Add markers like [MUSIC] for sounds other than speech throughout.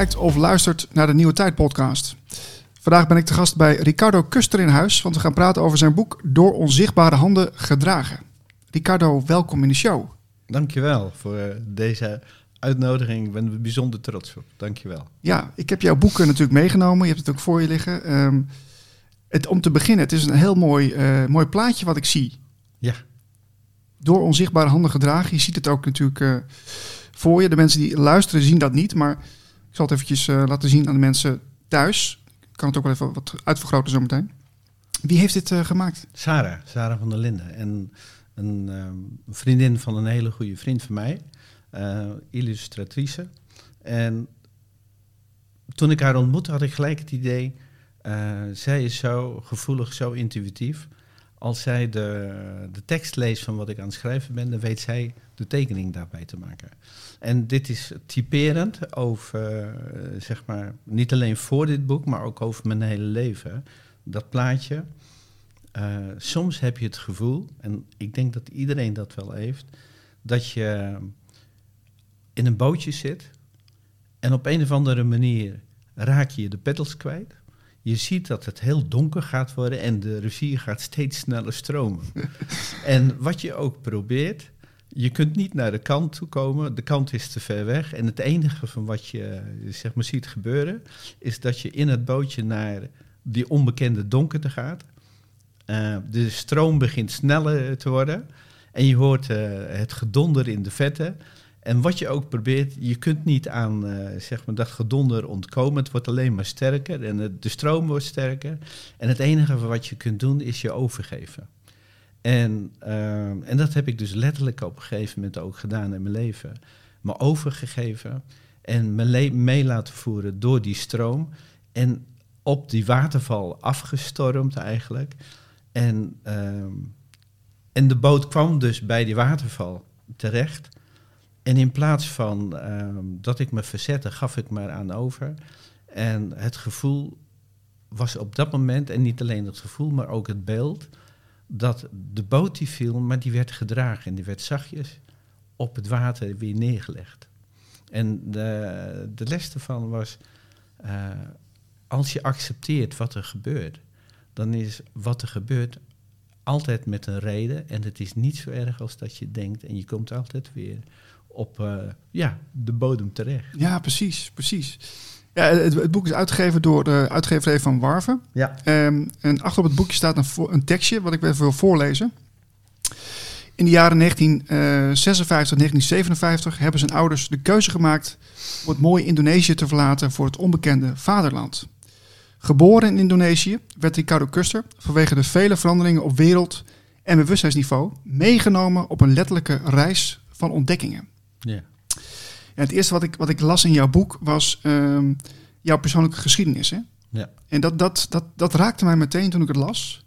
kijkt of luistert naar de Nieuwe Tijd podcast. Vandaag ben ik te gast bij Ricardo Kuster in huis, want we gaan praten over zijn boek Door onzichtbare handen gedragen. Ricardo, welkom in de show. Dankjewel voor eh, deze uitnodiging. Ik ben er bijzonder trots op. Dankjewel. Ja, ik heb jouw boeken natuurlijk meegenomen. Je hebt het ook voor je liggen. Ehm, het, om te beginnen, het is een heel mooi, uh, mooi plaatje wat ik zie. Ja. Door onzichtbare handen gedragen. Je ziet het ook natuurlijk uh, voor je. De mensen die luisteren zien dat niet, maar ik zal het eventjes uh, laten zien aan de mensen thuis. Ik kan het ook wel even wat uitvergroten zometeen. Wie heeft dit gemaakt? Sarah, Sarah van der Linden. En een um, vriendin van een hele goede vriend van mij, uh, illustratrice. En toen ik haar ontmoette, had ik gelijk het idee, zij is zo gevoelig, zo intuïtief. Als zij de, de tekst leest van wat ik aan het schrijven ben, dan weet zij de tekening daarbij te maken. En dit is typerend over, uh, zeg maar, niet alleen voor dit boek, maar ook over mijn hele leven. Dat plaatje, uh, soms heb je het gevoel, en ik denk dat iedereen dat wel heeft, dat je in een bootje zit en op een of andere manier raak je de peddels kwijt. Je ziet dat het heel donker gaat worden en de rivier gaat steeds sneller stromen. [LAUGHS] en wat je ook probeert, je kunt niet naar de kant toe komen, de kant is te ver weg. En het enige van wat je zeg maar, ziet gebeuren, is dat je in het bootje naar die onbekende donkerte gaat. Uh, de stroom begint sneller te worden en je hoort uh, het gedonder in de vetten. En wat je ook probeert, je kunt niet aan zeg maar dat gedonder ontkomen. Het wordt alleen maar sterker en de stroom wordt sterker. En het enige wat je kunt doen is je overgeven. En, en dat heb ik dus letterlijk op een gegeven moment ook gedaan in mijn leven. Me overgegeven en me mee laten voeren door die stroom. En op die waterval afgestormd eigenlijk. En, en de boot kwam dus bij die waterval terecht. En in plaats van um, dat ik me verzette, gaf ik me eraan over. En het gevoel was op dat moment, en niet alleen het gevoel, maar ook het beeld, dat de boot die viel, maar die werd gedragen en die werd zachtjes op het water weer neergelegd. En de, de les ervan was, uh, als je accepteert wat er gebeurt, dan is wat er gebeurt altijd met een reden. En het is niet zo erg als dat je denkt. En je komt altijd weer op uh, ja, de bodem terecht. Ja, precies, precies. Ja, het, het, boek is uitgegeven door de uitgeverij van Warven. Ja. Um, en achter op het boekje staat een, een tekstje wat ik even wil voorlezen. In de jaren 1956, 1957 hebben zijn ouders de keuze gemaakt om het mooie Indonesië te verlaten voor het onbekende vaderland. Geboren in Indonesië werd Ricardo Kuster vanwege de vele veranderingen op wereld- en bewustzijnsniveau meegenomen op een letterlijke reis van ontdekkingen. Ja. En het eerste wat ik, wat ik las in jouw boek was um, jouw persoonlijke geschiedenis. Hè? Ja. En dat, dat, dat, dat raakte mij meteen toen ik het las.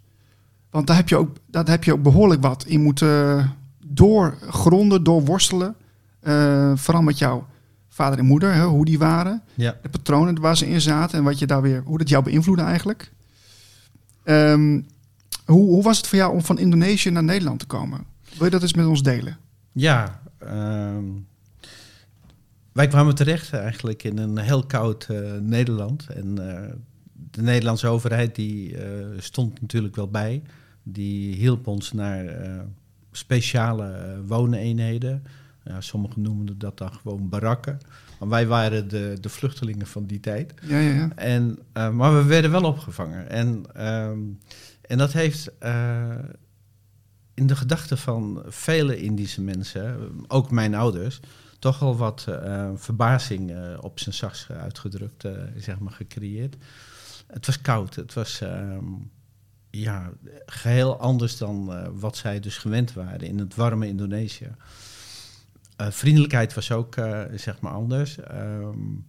Want daar heb je ook, daar heb je ook behoorlijk wat in moeten doorgronden, doorworstelen. Uh, vooral met jouw vader en moeder, hè, hoe die waren. Ja. De patronen waar ze in zaten en wat je daar weer, hoe dat jou beïnvloedde eigenlijk. Um, hoe, hoe was het voor jou om van Indonesië naar Nederland te komen? Wil je dat eens met ons delen? Ja, um, wij kwamen terecht eigenlijk in een heel koud uh, Nederland. En uh, de Nederlandse overheid die uh, stond natuurlijk wel bij. Die hielp ons naar speciale wooneenheden. Ja, sommigen noemden dat dan gewoon barakken. Maar wij waren de, de vluchtelingen van die tijd. Ja, ja, ja. En, uh, maar we werden wel opgevangen. En, um, en dat heeft uh, in de gedachten van vele Indische mensen, ook mijn ouders, toch wel wat uh, verbazing op zijn zachtst uitgedrukt, zeg maar, gecreëerd. Het was koud. Het was um, ja, geheel anders dan wat zij dus gewend waren in het warme Indonesië. Vriendelijkheid was ook zeg maar anders. Um,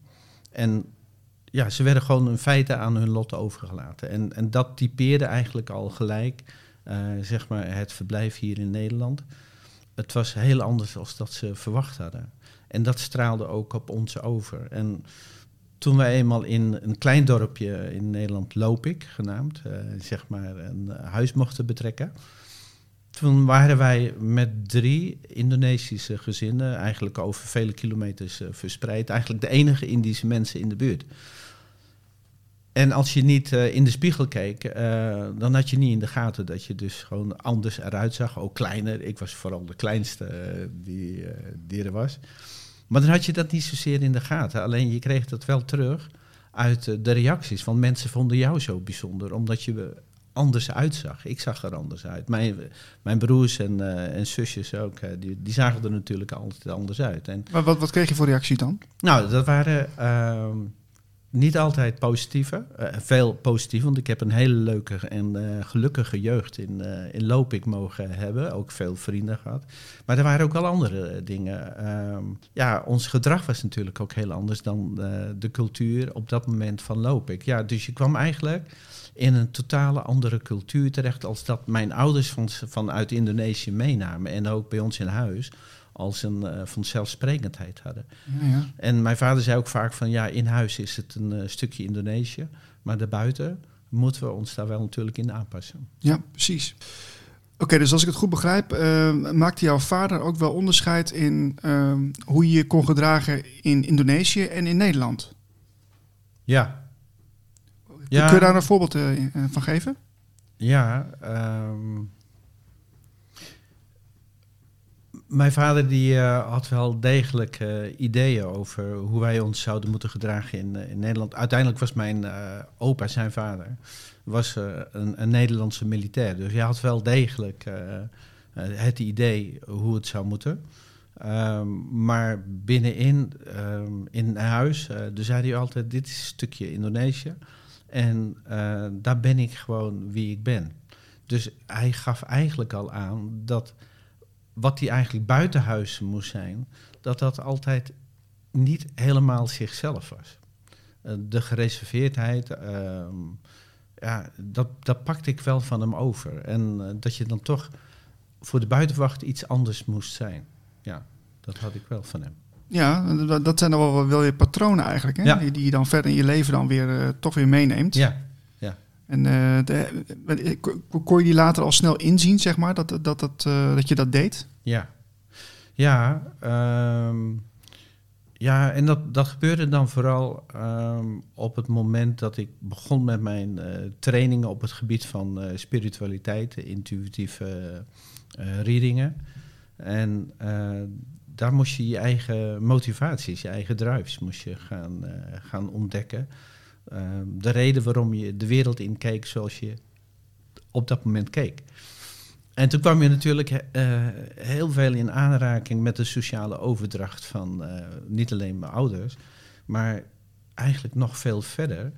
en ja, ze werden gewoon in feite aan hun lot overgelaten. En, en dat typeerde eigenlijk al gelijk zeg maar het verblijf hier in Nederland. Het was heel anders dan dat ze verwacht hadden. En dat straalde ook op ons over. En toen wij eenmaal in een klein dorpje in Nederland, Lopik genaamd, zeg maar een huis mochten betrekken toen waren wij met drie Indonesische gezinnen, eigenlijk over vele kilometers uh, verspreid, eigenlijk de enige Indische mensen in de buurt. En als je niet uh, in de spiegel keek, dan had je niet in de gaten dat je dus gewoon anders eruit zag. Ook kleiner. Ik was vooral de kleinste die, die er was. Maar dan had je dat niet zozeer in de gaten. Alleen je kreeg dat wel terug uit de reacties. Want mensen vonden jou zo bijzonder, omdat je anders uitzag. Ik zag er anders uit. Mijn, mijn broers en, uh, en zusjes ook, uh, die, die zagen er natuurlijk altijd anders uit. En, maar wat, wat kreeg je voor reactie dan? Nou, dat waren uh, niet altijd positieve. Uh, veel positief, want ik heb een hele leuke en gelukkige jeugd in, in Lopik mogen hebben. Ook veel vrienden gehad. Maar er waren ook wel andere dingen. Ehm, ja, ons gedrag was natuurlijk ook heel anders dan de cultuur op dat moment van Lopik. Ja, dus je kwam eigenlijk in een totale andere cultuur terecht als dat mijn ouders van, vanuit Indonesië meenamen en ook bij ons in huis als een uh, vanzelfsprekendheid hadden. Ja, ja. En mijn vader zei ook vaak van ja, in huis is het een uh, stukje Indonesië, maar daarbuiten moeten we ons daar wel natuurlijk in aanpassen. Ja, precies. Oké, dus als ik het goed begrijp, uh, maakte jouw vader ook wel onderscheid in hoe je je kon gedragen in Indonesië en in Nederland? Ja, ja. Kun je daar een voorbeeld uh, van geven? Ja. Um, mijn vader die, uh, had wel degelijk uh, ideeën over hoe wij ons zouden moeten gedragen in, in Nederland. Uiteindelijk was mijn opa, zijn vader, was een, een, Nederlandse militair. Dus hij had wel degelijk het idee hoe het zou moeten. Um, maar binnenin, um, in huis, dus zei hij altijd, dit is een stukje Indonesië. En uh, daar ben ik gewoon wie ik ben. Dus hij gaf eigenlijk al aan dat wat hij eigenlijk buitenhuis moest zijn, dat dat altijd niet helemaal zichzelf was. Uh, de gereserveerdheid, uh, ja, dat, dat pakte ik wel van hem over. En uh, dat je dan toch voor de buitenwacht iets anders moest zijn. Ja, dat had ik wel van hem. Ja, dat zijn dan wel, wel weer patronen eigenlijk, hè? Ja. Die, die je dan verder in je leven dan weer uh, toch weer meeneemt. Ja. En uh, de, kon je die later al snel inzien, zeg maar, dat, dat, dat, uh, dat je dat deed? Ja, ja, um, ja en dat, dat gebeurde dan vooral um, op het moment dat ik begon met mijn trainingen op het gebied van spiritualiteit, intuïtieve readingen. En daar moest je je eigen motivaties, je eigen drives moest je gaan, uh, gaan ontdekken. Uh, de reden waarom je de wereld in keek zoals je op dat moment keek. En toen kwam je natuurlijk uh, heel veel in aanraking met de sociale overdracht van niet alleen mijn ouders, maar eigenlijk nog veel verder.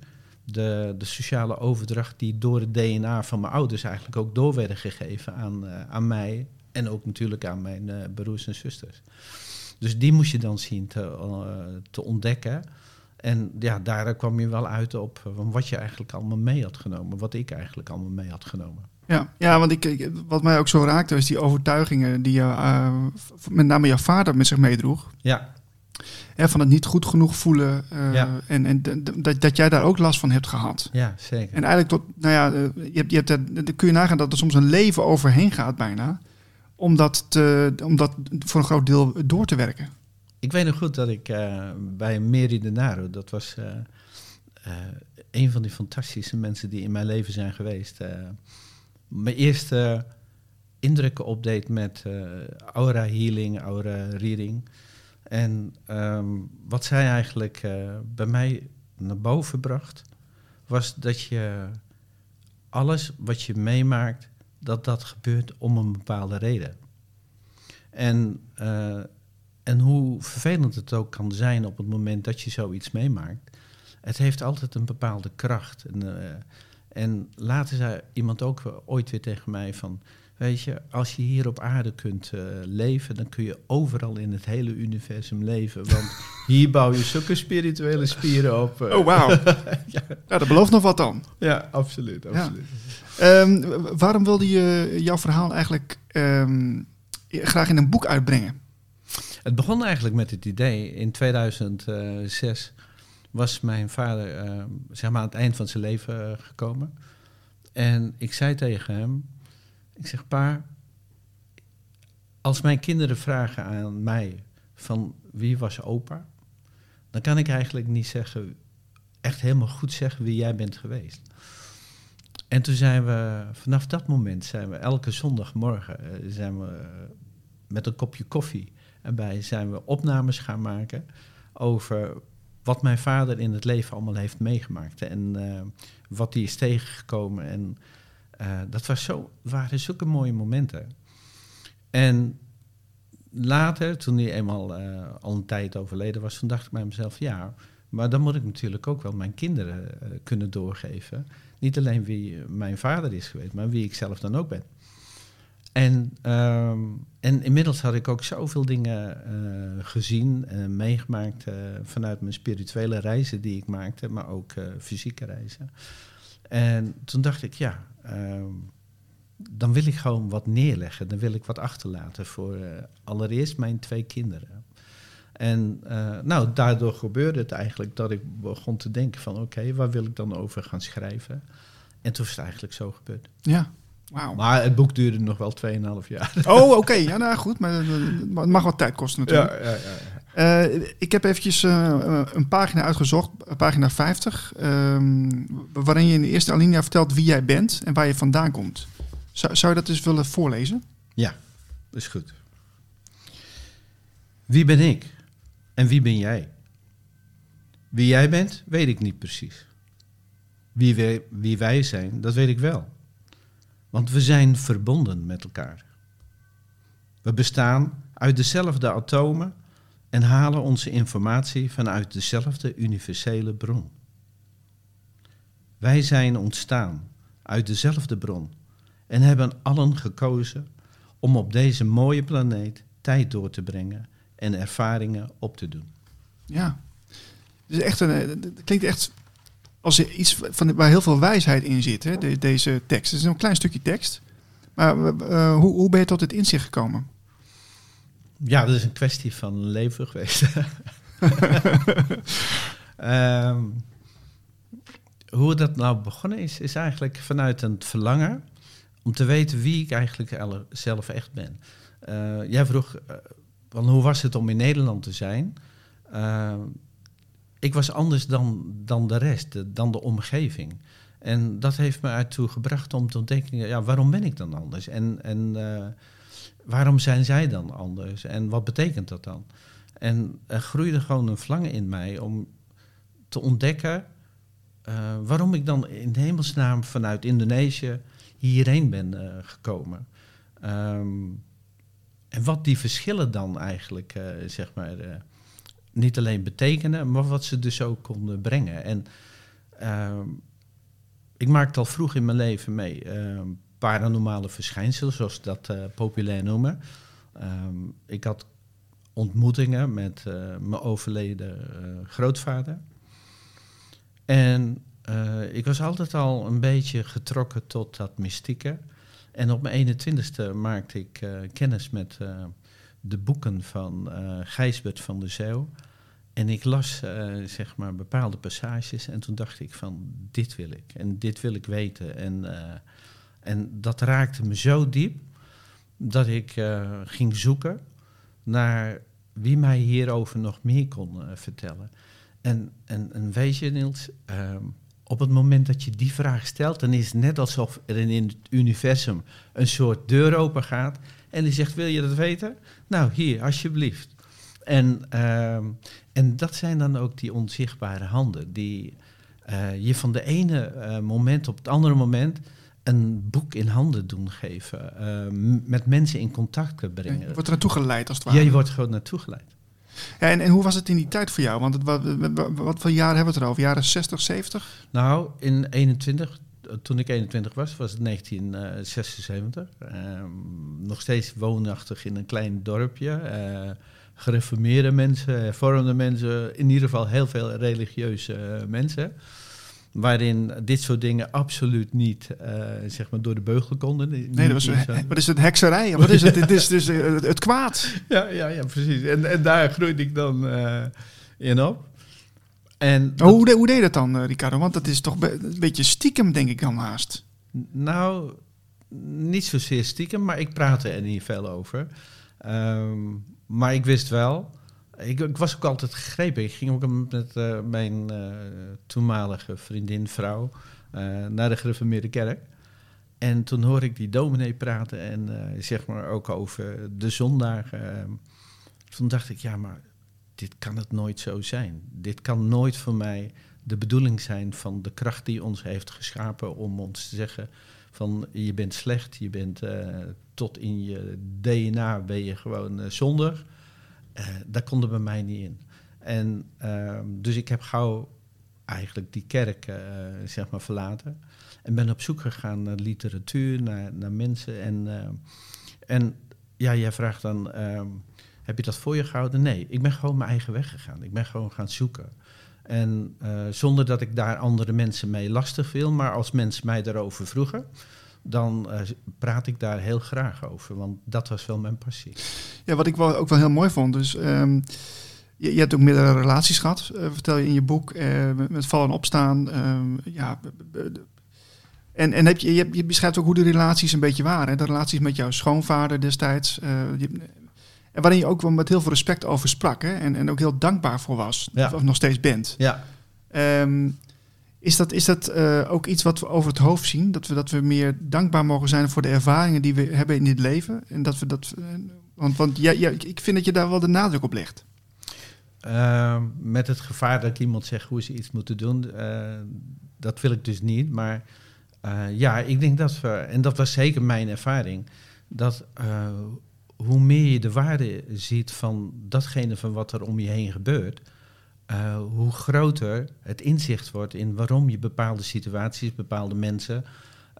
De, de sociale overdracht die door het DNA van mijn ouders eigenlijk ook door werden gegeven aan, aan mij en ook natuurlijk aan mijn broers en zusters. Dus die moest je dan zien te, te ontdekken. En ja, daar kwam je wel uit op uh, wat je eigenlijk allemaal mee had genomen. Wat ik eigenlijk allemaal mee had genomen. Ja, ja want ik, wat mij ook zo raakte, is die overtuigingen die je, met name jouw vader met zich meedroeg. Ja. Hè, van het niet goed genoeg voelen. ja. En, en dat, dat jij daar ook last van hebt gehad. Ja, zeker. En eigenlijk tot, nou ja, je hebt, je hebt, kun je nagaan dat er soms een leven overheen gaat bijna om dat, te, om dat voor een groot deel door te werken? Ik weet nog goed dat ik uh, bij Meri de Naro, dat was uh, een van die fantastische mensen die in mijn leven zijn geweest, mijn eerste indrukken opdeed met aura healing, aura reading. En um, wat zij eigenlijk bij mij naar boven bracht, was dat je alles wat je meemaakt, dat dat gebeurt om een bepaalde reden. En, en hoe vervelend het ook kan zijn op het moment dat je zoiets meemaakt, het heeft altijd een bepaalde kracht. En, uh, en later zei iemand ook ooit weer tegen mij van, weet je, als je hier op aarde kunt uh, leven, dan kun je overal in het hele universum leven. Want [LAUGHS] hier bouw je zulke spirituele spieren op. oh, wauw. [LAUGHS] ja. ja, dat belooft nog wat dan. Ja, absoluut. absoluut. Ja. Um, waarom wilde je jouw verhaal eigenlijk um, graag in een boek uitbrengen? Het begon eigenlijk met het idee. In 2006 was mijn vader uh, zeg maar aan het eind van zijn leven uh, gekomen. En ik zei tegen hem, ik zeg, pa, als mijn kinderen vragen aan mij van wie was opa, dan kan ik eigenlijk niet zeggen, echt helemaal goed zeggen wie jij bent geweest. En toen zijn we, vanaf dat moment zijn we elke zondagmorgen eh, zijn we met een kopje koffie erbij zijn we opnames gaan maken over wat mijn vader in het leven allemaal heeft meegemaakt en eh, wat hij is tegengekomen. En uh, dat was zo, waren zulke mooie momenten. En later, toen hij eenmaal uh, al een tijd overleden was, dacht ik bij mezelf, ja, maar dan moet ik natuurlijk ook wel mijn kinderen kunnen doorgeven. Niet alleen wie mijn vader is geweest, maar wie ik zelf dan ook ben. En, um, en inmiddels had ik ook zoveel dingen uh, gezien en meegemaakt uh, vanuit mijn spirituele reizen die ik maakte, maar ook uh, fysieke reizen. En toen dacht ik, ja, um, dan wil ik gewoon wat neerleggen, dan wil ik wat achterlaten voor allereerst mijn twee kinderen. En nou, daardoor gebeurde het eigenlijk dat ik begon te denken van, oké, waar wil ik dan over gaan schrijven? En toen is het eigenlijk zo gebeurd. Ja, Wow. Maar het boek duurde nog wel 2,5 jaar. Oh, oké. Okay. Ja, nou goed. Maar het mag wat tijd kosten natuurlijk. Ja, ja, ja. Uh, ik heb eventjes uh, een pagina uitgezocht, pagina 50, um, waarin je in de eerste alinea vertelt wie jij bent en waar je vandaan komt. Zou, zou je dat eens willen voorlezen? Ja, dat is goed. Wie ben ik en wie ben jij? Wie jij bent, weet ik niet precies. Wie wij, wie wij zijn, dat weet ik wel. Want we zijn verbonden met elkaar. We bestaan uit dezelfde atomen en halen onze informatie vanuit dezelfde universele bron. Wij zijn ontstaan uit dezelfde bron en hebben allen gekozen om op deze mooie planeet tijd door te brengen en ervaringen op te doen. Ja, het, is echt een, het klinkt echt als er iets van, waar heel veel wijsheid in zit, hè, de, deze tekst. Het is een klein stukje tekst. Maar uh, hoe, hoe ben je tot het inzicht gekomen? Ja, dat is een kwestie van leven geweest. um, [LAUGHS] hoe dat nou begonnen is, is eigenlijk vanuit een verlangen om te weten wie ik eigenlijk zelf echt ben. Uh, jij vroeg, uh, van hoe was het om in Nederland te zijn? Ik was anders dan, dan de rest, dan de omgeving. En dat heeft me ertoe gebracht om te denken, ja, waarom ben ik dan anders? En, en uh, waarom zijn zij dan anders? En wat betekent dat dan? En er groeide gewoon een verlangen in mij om te ontdekken uh, waarom ik dan in hemelsnaam vanuit Indonesië hierheen ben gekomen. Um, en wat die verschillen dan eigenlijk, zeg maar niet alleen betekenen, maar wat ze dus ook konden brengen. En uh, ik maakte al vroeg in mijn leven mee uh, paranormale verschijnselen, zoals ze dat uh, populair noemen. Ehm, ik had ontmoetingen met eh, mijn overleden grootvader. En ik was altijd al een beetje getrokken tot dat mystieke. En op mijn 21ste maakte ik kennis met de boeken van uh, Gijsbert van der Zeeuw. En ik las uh, zeg maar bepaalde passages en toen dacht ik van dit wil ik en dit wil ik weten. En, uh, en dat raakte me zo diep dat ik uh, ging zoeken naar wie mij hierover nog meer kon vertellen. En, en, en weet je Niels, ehm, op het moment dat je die vraag stelt, dan is het net alsof er in het universum een soort deur open gaat en die zegt wil je dat weten? Nou hier, alsjeblieft. En, uh, en dat zijn dan ook die onzichtbare handen, die uh, je van de ene uh, moment op het andere moment een boek in handen doen geven, uh, met mensen in contact brengen. je wordt er naartoe geleid als het ware. Ja, je wordt gewoon naartoe geleid. Ja, en, en hoe was het in die tijd voor jou? Want het, wat, wat, wat voor jaren hebben we het erover? Jaren 60, 70? Nou, in 21, toen ik 21 was, was het 1976. Ehm, nog steeds woonachtig in een klein dorpje gereformeerde mensen, hervormde mensen, in ieder geval heel veel religieuze uh, mensen. Waarin dit soort dingen absoluut niet uh, zeg maar door de beugel konden. Nee, dat was, wat is het, hekserij? [LAUGHS] Wat is het? Het is dus uh, het kwaad. Ja, ja, ja precies. En, en daar groeide ik dan in op. En oh, hoe, de, hoe deed dat dan, Ricardo? Want dat is toch een beetje stiekem, denk ik dan haast. Nou, niet zozeer stiekem, maar ik praatte er niet veel over. Ehm, maar ik wist wel, ik, ik, was ook altijd gegrepen. Ik ging ook met uh, mijn uh, toenmalige vriendin, vrouw, uh, naar de gereformeerde kerk. En toen hoorde ik die dominee praten en zeg maar ook over de zondagen. Ehm, toen dacht ik, ja, maar dit kan het nooit zo zijn. Dit kan nooit voor mij de bedoeling zijn van de kracht die ons heeft geschapen om ons te zeggen van je bent slecht, je bent tot in je DNA ben je gewoon zondig. Uh, daar kon er bij mij niet in. En uh, dus ik heb gauw eigenlijk die kerk zeg maar verlaten. En ben op zoek gegaan naar literatuur, naar, naar mensen. En, en ja, jij vraagt dan, ehm, heb je dat voor je gehouden? Nee, ik ben gewoon mijn eigen weg gegaan. Ik ben gewoon gaan zoeken. En zonder dat ik daar andere mensen mee lastig viel, maar als mensen mij daarover vroegen, dan uh, praat ik daar heel graag over. Want dat was wel mijn passie. Ja, wat ik wel, ook wel heel mooi vond. Dus je, hebt ook meerdere relaties gehad, uh, vertel je in je boek. Met, met vallen en opstaan. Um, ja, en, en heb je, je, beschrijft ook hoe de relaties een beetje waren. Hè? De relaties met jouw schoonvader destijds. En waarin je ook wel met heel veel respect over sprak. Hè? En, en ook heel dankbaar voor was. Ja. Of, nog steeds bent. Ja. Um, is dat, is dat uh, ook iets wat we over het hoofd zien? Dat we, dat we meer dankbaar mogen zijn voor de ervaringen die we hebben in dit leven? En dat we dat. Uh, want want ja, ja, ik vind dat je daar wel de nadruk op legt. Uh, met het gevaar dat iemand zegt hoe ze iets moeten doen, dat wil ik dus niet. Maar ja, ik denk dat we, en dat was zeker mijn ervaring, dat hoe meer je de waarde ziet van datgene van wat er om je heen gebeurt, uh, hoe groter het inzicht wordt in waarom je bepaalde situaties, bepaalde mensen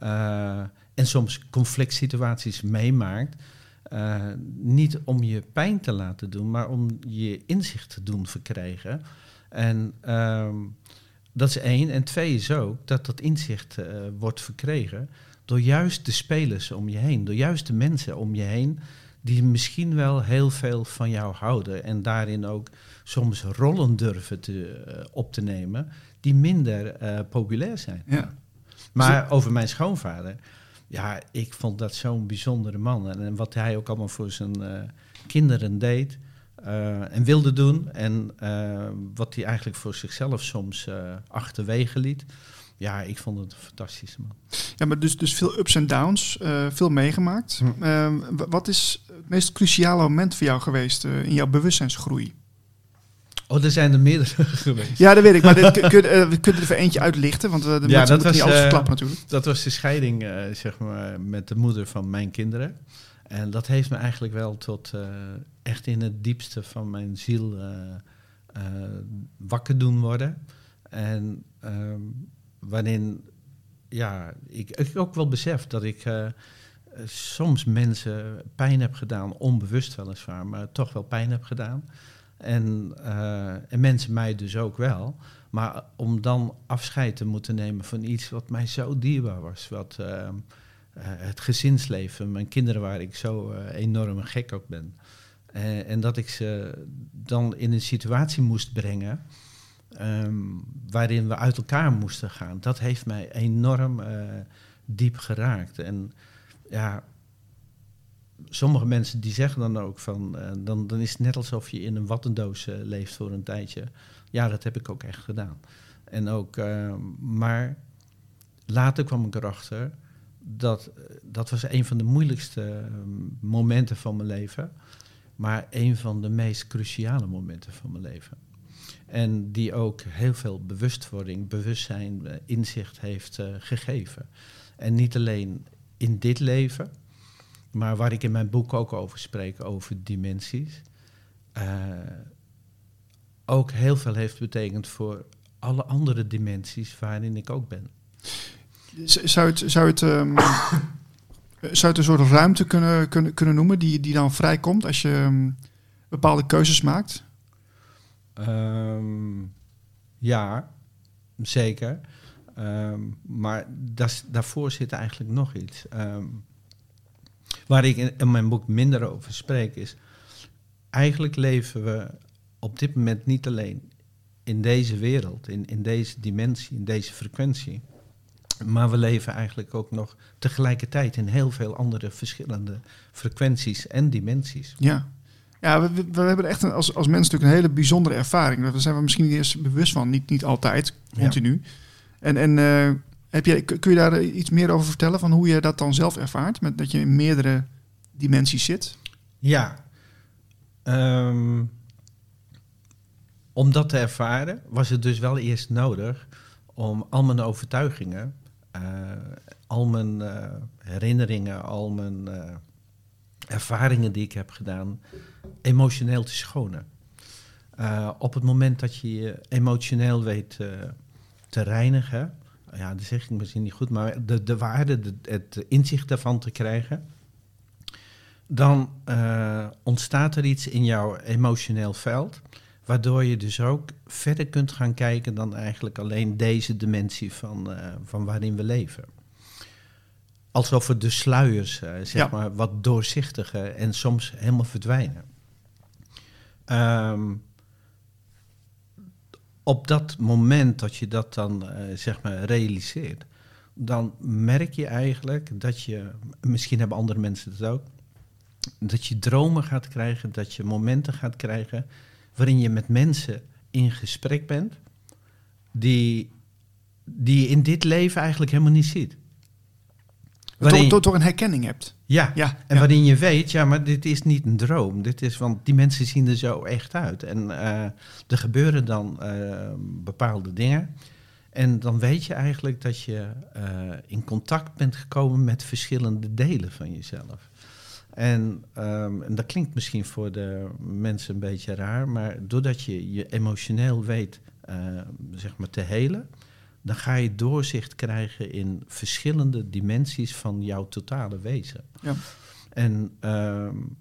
uh, en soms conflict situaties meemaakt. Uh, niet om je pijn te laten doen, maar om je inzicht te doen verkrijgen. En ehm, dat is één. En twee is ook dat dat inzicht wordt verkregen door juist de spelers om je heen, door juist de mensen om je heen, die misschien wel heel veel van jou houden en daarin ook soms rollen durven te, uh, op te nemen die minder uh, populair zijn. Ja. Maar over mijn schoonvader, ja, ik vond dat zo'n bijzondere man. En, en, wat hij ook allemaal voor zijn uh, kinderen deed en wilde doen. En wat hij eigenlijk voor zichzelf soms achterwege liet. Ja, ik vond het een fantastische man. Ja, maar dus, dus veel ups en downs, veel meegemaakt. Hm. Ehm, wat is het meest cruciale moment voor jou geweest in jouw bewustzijnsgroei? Oh, er zijn er meerdere [LAUGHS] geweest. Ja, dat weet ik. Maar dit, kun, [LAUGHS] uh, we kunnen er even eentje uitlichten, want uh, de ja, dat was, niet alles verklappen natuurlijk. Dat was de scheiding, zeg maar, met de moeder van mijn kinderen. En dat heeft me eigenlijk wel tot echt in het diepste van mijn ziel wakker doen worden. En ehm, waarin, ja, ik, ik, ook wel besef dat ik soms mensen pijn heb gedaan, onbewust weliswaar, maar toch wel pijn heb gedaan. En, uh, en mensen mij dus ook wel. Maar om dan afscheid te moeten nemen van iets wat mij zo dierbaar was. Wat uh, het gezinsleven, mijn kinderen waar ik zo enorm gek op ben. en dat ik ze dan in een situatie moest brengen um, waarin we uit elkaar moesten gaan. Dat heeft mij enorm diep geraakt. En ja, sommige mensen die zeggen dan ook van, uh, dan, dan is het net alsof je in een wattendoos uh, leeft voor een tijdje. Ja, dat heb ik ook echt gedaan. En ook, uh, maar later kwam ik erachter dat dat was een van de moeilijkste momenten van mijn leven, maar een van de meest cruciale momenten van mijn leven. En die ook heel veel bewustwording, bewustzijn, inzicht heeft gegeven. En niet alleen in dit leven, maar waar ik in mijn boek ook over spreek, over dimensies, uh, ook heel veel heeft betekend voor alle andere dimensies waarin ik ook ben. Zou het, zou het, um, [COUGHS] zou het een soort ruimte kunnen, kunnen, kunnen noemen die, die dan vrijkomt als je um, bepaalde keuzes maakt? Um, ja, zeker. Maar das, daarvoor zit eigenlijk nog iets. Waar ik in, mijn boek minder over spreek is, eigenlijk leven we op dit moment niet alleen in deze wereld, in, in deze dimensie, in deze frequentie, Maar we leven eigenlijk ook nog tegelijkertijd in heel veel andere verschillende frequenties en dimensies. Ja, ja we, we, hebben echt een, als, als mens natuurlijk een hele bijzondere ervaring. Daar zijn we misschien niet eens bewust van. Niet, niet altijd, continu. En, en eh, heb je, kun je daar iets meer over vertellen? Van hoe je dat dan zelf ervaart? Met, dat je in meerdere dimensies zit? Ja. Ehm, om dat te ervaren was het dus wel eerst nodig om al mijn overtuigingen, uh, al mijn uh, herinneringen, al mijn ervaringen die ik heb gedaan, emotioneel te schonen. op het moment dat je je emotioneel weet te reinigen, ja, dat zeg ik misschien niet goed, maar de, de waarde, de, het inzicht daarvan te krijgen, dan ontstaat er iets in jouw emotioneel veld Waardoor je dus ook verder kunt gaan kijken dan eigenlijk alleen deze dimensie van, uh, van waarin we leven. Alsof we de sluiers, uh, zeg ja. maar, wat doorzichtiger en soms helemaal verdwijnen. Um, op dat moment dat je dat dan, uh, zeg maar, realiseert, dan merk je eigenlijk dat je, misschien hebben andere mensen het ook, dat je dromen gaat krijgen, dat je momenten gaat krijgen waarin je met mensen in gesprek bent die, die je in dit leven eigenlijk helemaal niet ziet. Waarin, door, door een herkenning hebt. Ja, ja en ja. waarin je weet, ja, maar dit is niet een droom. Dit is, want die mensen zien er zo echt uit. En uh, er gebeuren dan uh, bepaalde dingen. En dan weet je eigenlijk dat je uh, in contact bent gekomen met verschillende delen van jezelf. En, um, en, dat klinkt misschien voor de mensen een beetje raar, maar doordat je je emotioneel weet zeg maar te helen, dan ga je doorzicht krijgen in verschillende dimensies van jouw totale wezen. Ja. En, um,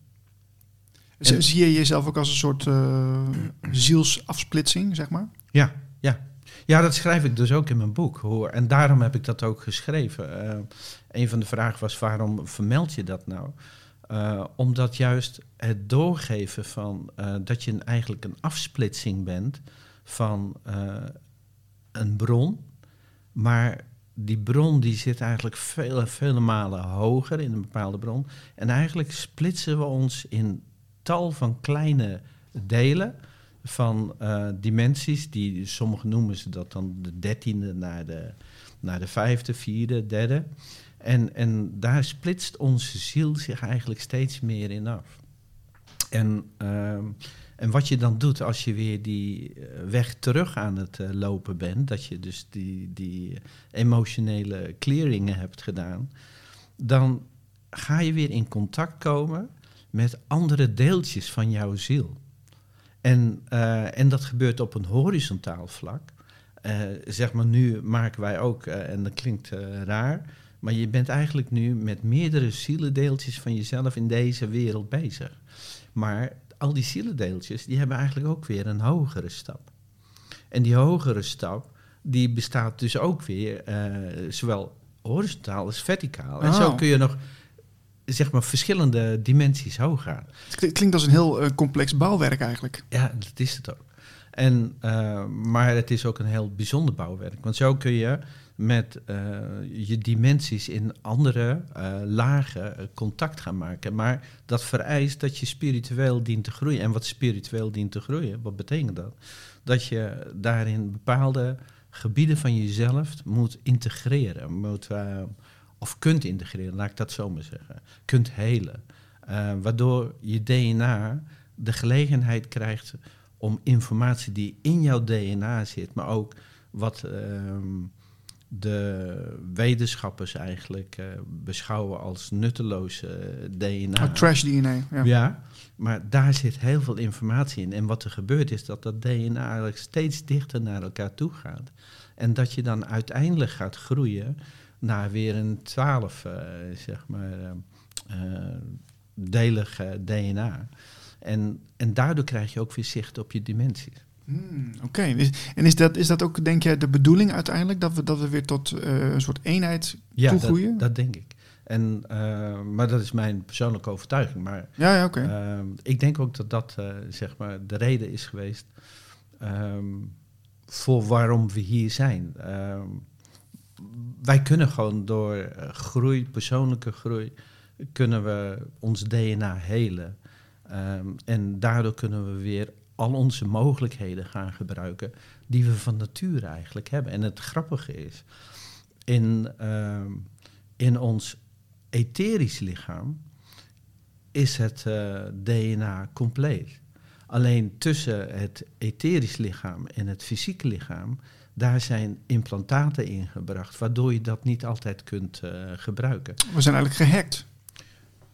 en zie je jezelf ook als een soort uh, zielsafsplitsing, zeg maar? Ja, ja. Ja, dat schrijf ik dus ook in mijn boek. Hoor. En daarom heb ik dat ook geschreven. Uh, een van de vragen was, waarom vermeld je dat nou? Uh, omdat juist het doorgeven van dat je eigenlijk een afsplitsing bent van een bron, maar die bron die zit eigenlijk vele, vele malen hoger in een bepaalde bron. En eigenlijk splitsen we ons in tal van kleine delen van dimensies, die sommigen noemen ze dat dan de dertiende naar de, naar de vijfde, vierde, derde. En, en daar splitst onze ziel zich eigenlijk steeds meer in af. En, uh, en wat je dan doet als je weer die eh, weg terug aan het uh, lopen bent, dat je dus die, die emotionele clearingen hebt gedaan, dan ga je weer in contact komen met andere deeltjes van jouw ziel. En, uh, en dat gebeurt op een horizontaal vlak. zeg maar, nu maken wij ook, en dat klinkt raar, maar je bent eigenlijk nu met meerdere zielendeeltjes van jezelf in deze wereld bezig. Maar al die zielendeeltjes, die hebben eigenlijk ook weer een hogere stap. En die hogere stap, die bestaat dus ook weer uh, zowel horizontaal als verticaal. En zo oh. kun je nog zeg maar verschillende dimensies hoog gaan. Het klinkt als een heel uh, complex bouwwerk eigenlijk. Ja, dat is het ook. En, uh, maar het is ook een heel bijzonder bouwwerk. Want zo kun je met uh, je dimensies in andere uh, lagen uh, contact gaan maken. Maar dat vereist dat je spiritueel dient te groeien. En wat spiritueel dient te groeien, wat betekent dat? Dat je daarin bepaalde gebieden van jezelf moet integreren. Moet, of kunt integreren, laat ik dat zo maar zeggen. Kunt helen. waardoor je DNA de gelegenheid krijgt om informatie die in jouw DNA zit, maar ook wat ehm, de wetenschappers eigenlijk uh, beschouwen als nutteloze uh, DNA. Oh, trash DNA. Ja. ja. maar daar zit heel veel informatie in. En wat er gebeurt is dat dat DNA eigenlijk steeds dichter naar elkaar toe gaat. En dat je dan uiteindelijk gaat groeien naar weer een twaalf, uh, zeg maar, delig DNA. En, en daardoor krijg je ook weer zicht op je dimensies. Hmm, Oké, en is dat, is dat ook, denk jij, de bedoeling uiteindelijk? Dat we, dat we weer tot uh, een soort eenheid ja, toegroeien? Dat, dat denk ik. En, uh, maar dat is mijn persoonlijke overtuiging. Maar ja, ja, okay. uh, ik denk ook dat dat eh, zeg maar de reden is geweest um, voor waarom we hier zijn. Um, wij kunnen gewoon door eh, groei, persoonlijke groei, kunnen we ons DNA helen. Ehm, en daardoor kunnen we weer al onze mogelijkheden gaan gebruiken die we van nature eigenlijk hebben. En het grappige is, in, ehm, in ons etherisch lichaam is het eh, DNA compleet. Alleen tussen het etherisch lichaam en het fysieke lichaam, daar zijn implantaten ingebracht, waardoor je dat niet altijd kunt uh, gebruiken. We zijn eigenlijk gehackt.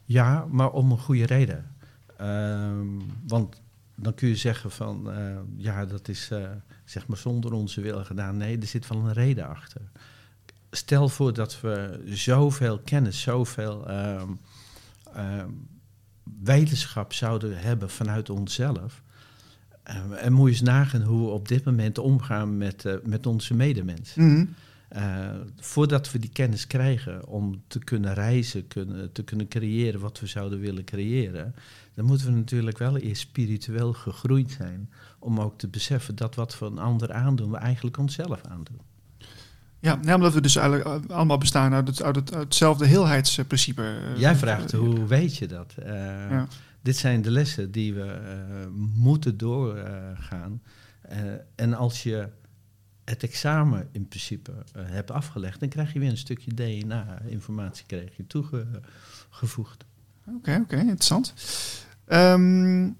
Ja, maar om een goede reden. Ehm, want dan kun je zeggen van, uh, ja, dat is uh, zeg maar zonder onze wil gedaan. Nee, er zit wel een reden achter. Stel voor dat we zoveel kennis, zoveel um, um, wetenschap zouden hebben vanuit onszelf. Uh, en moet je eens nagaan hoe we op dit moment omgaan met, met onze medemensen. Mhm. Uh, voordat we die kennis krijgen om te kunnen reizen, kunnen, te kunnen creëren wat we zouden willen creëren, dan moeten we natuurlijk wel eerst spiritueel gegroeid zijn. Om ook te beseffen dat wat we een ander aandoen, we eigenlijk onszelf aandoen. Ja, omdat we dus eigenlijk allemaal bestaan uit, het, uit, het, uit hetzelfde heelheidsprincipe. Jij vraagt hoe weet je dat? Uh, ja. Dit zijn de lessen die we uh, moeten doorgaan. En als je het examen in principe hebt afgelegd, dan krijg je weer een stukje DNA-informatie je toegevoegd. Oké, okay, oké, okay, interessant. Um,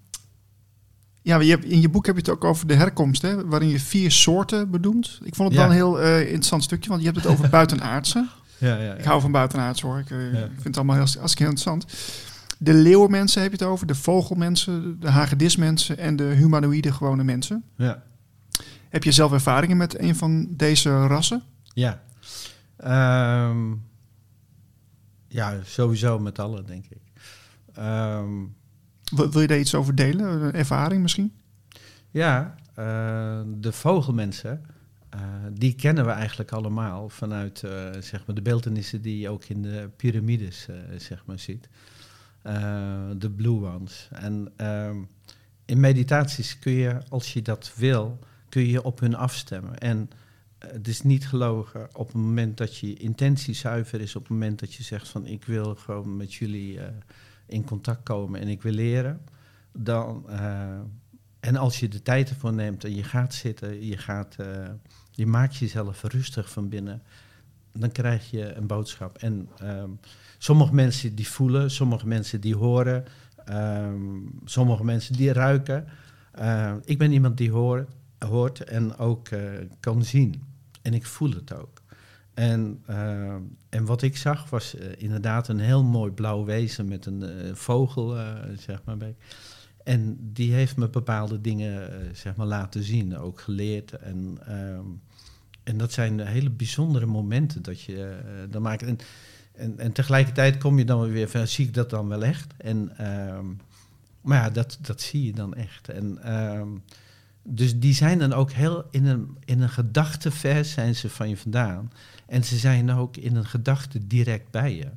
ja, je hebt, in je boek heb je het ook over de herkomst, hè, waarin je vier soorten bedoelt. Ik vond het ja. wel een heel uh, interessant stukje, want je hebt het over [LAUGHS] buitenaardse. Ja, ja, ja, Ik hou van buitenaardse hoor. Ik, uh, ik vind het allemaal heel, heel interessant. De leeuwenmensen heb je het over, de vogelmensen, de hagedismensen en de humanoïde gewone mensen. Ja. Heb je zelf ervaringen met een van deze rassen? Ja. Um, ja, sowieso met alle, denk ik. Um, wil, wil je daar iets over delen? Een ervaring misschien? Ja, uh, de vogelmensen, uh, die kennen we eigenlijk allemaal vanuit uh, zeg maar de beeldenissen die je ook in de piramides zeg maar, ziet. de blue ones. En in meditaties kun je, als je dat wil, kun je op hun afstemmen. En het is niet gelogen op het moment dat je intentie zuiver is, op het moment dat je zegt van ik wil gewoon met jullie in contact komen en ik wil leren, dan, uh, en als je de tijd ervoor neemt en je gaat zitten, je, gaat, je maakt jezelf rustig van binnen, dan krijg je een boodschap. En um, sommige mensen die voelen, sommige mensen die horen, um, sommige mensen die ruiken. Uh, ik ben iemand die hoort, hoort en ook kan zien. En ik voel het ook. En, uh, en wat ik zag was uh, inderdaad een heel mooi blauw wezen met een vogel, zeg maar. En die heeft me bepaalde dingen, zeg maar, laten zien, ook geleerd. En, en dat zijn hele bijzondere momenten dat je dan maakt. En, en, en, tegelijkertijd kom je dan weer van, zie ik dat dan wel echt? En, maar ja, dat, dat zie je dan echt. En dus die zijn dan ook heel in een, in een gedachtenvers zijn ze van je vandaan. En ze zijn ook in een gedachte direct bij je.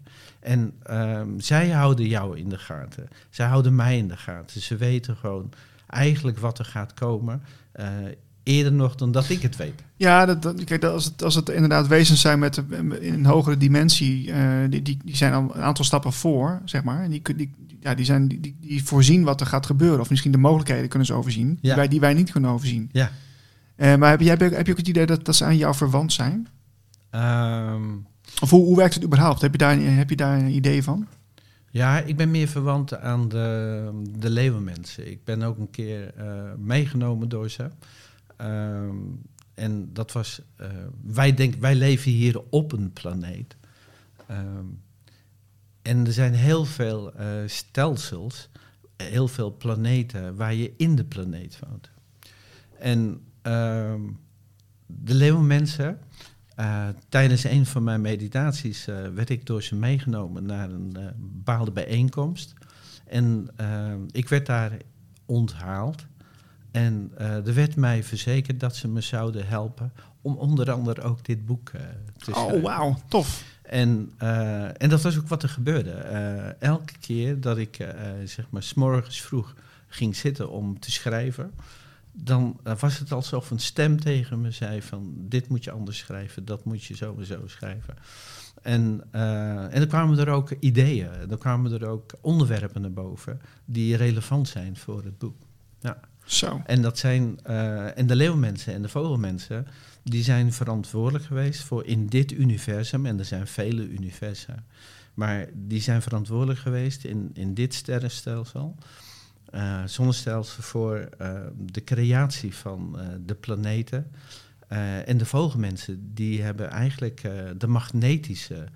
En um, zij houden jou in de gaten. Zij houden mij in de gaten. Ze weten gewoon eigenlijk wat er gaat komen. Uh, eerder nog dan dat ik het weet. Ja, dat, dat, kijk, als, het, als het inderdaad wezens zijn met een hogere dimensie, die, die, die zijn al een aantal stappen voor, zeg maar. En die, die, ja, die, zijn, die, die, voorzien wat er gaat gebeuren. Of misschien de mogelijkheden kunnen ze overzien, ja. die, wij, die wij niet kunnen overzien. Ja. Uh, maar heb, jij, heb je ook het idee dat, dat ze aan jou verwant zijn? Um, of hoe, hoe werkt het überhaupt? Heb je, daar, heb je daar een idee van? Ja, ik ben meer verwant aan de, de leeuwenmensen. Ik ben ook een keer uh, meegenomen door ze. Um, en dat was, uh, wij, denk, wij leven hier op een planeet. Um, en er zijn heel veel uh, stelsels, heel veel planeten waar je in de planeet woont. En um, de leeuwenmensen, uh, tijdens een van mijn meditaties uh, werd ik door ze meegenomen naar een bepaalde bijeenkomst. En ik werd daar onthaald. En er werd mij verzekerd dat ze me zouden helpen om onder andere ook dit boek te schrijven. Oh, wauw, tof. En, uh, en dat was ook wat er gebeurde. elke keer dat ik, zeg maar, s'morgens vroeg ging zitten om te schrijven, dan eh, was het alsof een stem tegen me zei van dit moet je anders schrijven, dat moet je zo en zo schrijven. En, uh, en dan kwamen er ook ideeën, dan kwamen er ook onderwerpen naar boven die relevant zijn voor het boek. Ja. Zo. En dat zijn, uh, en de leeuwmensen en de vogelmensen, die zijn verantwoordelijk geweest voor in dit universum, en er zijn vele universa, maar die zijn verantwoordelijk geweest in, in dit sterrenstelsel, uh, zonnestelsel, voor uh, de creatie van de planeten. en de vogelmensen, die hebben eigenlijk de magnetische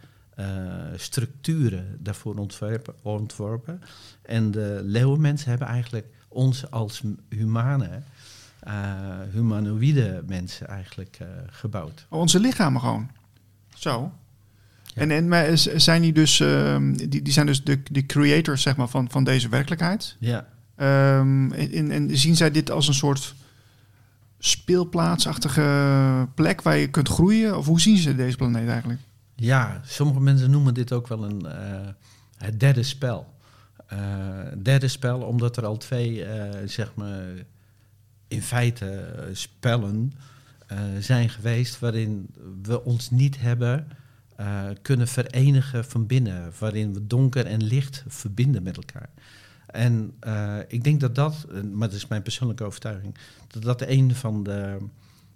structuren daarvoor ontworpen, ontworpen. En de leeuwenmensen hebben eigenlijk ons als humane, uh, humanoïde mensen eigenlijk uh, gebouwd. Onze lichamen gewoon. Zo. Ja. En, en maar zijn die dus, uh, die, die zijn dus de, de creators zeg maar, van, van deze werkelijkheid? Ja. Um, en, en zien zij dit als een soort speelplaatsachtige plek waar je kunt groeien? Of hoe zien ze deze planeet eigenlijk? Ja, sommige mensen noemen dit ook wel een, uh, het derde spel. Uh, derde spel, omdat er al twee, uh, zeg maar, in feite uh, spellen zijn geweest waarin we ons niet hebben kunnen verenigen van binnen, waarin we donker en licht verbinden met elkaar. En ik denk dat dat, maar dat is mijn persoonlijke overtuiging, dat dat een van de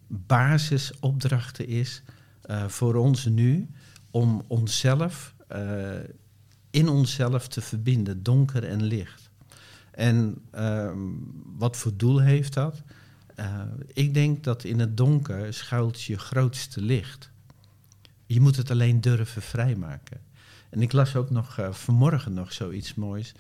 basisopdrachten is voor ons nu om onszelf in onszelf te verbinden, donker en licht. En uh, wat voor doel heeft dat? Uh, ik denk dat in het donker schuilt je grootste licht. Je moet het alleen durven vrijmaken. En ik las ook nog uh, vanmorgen nog zoiets moois.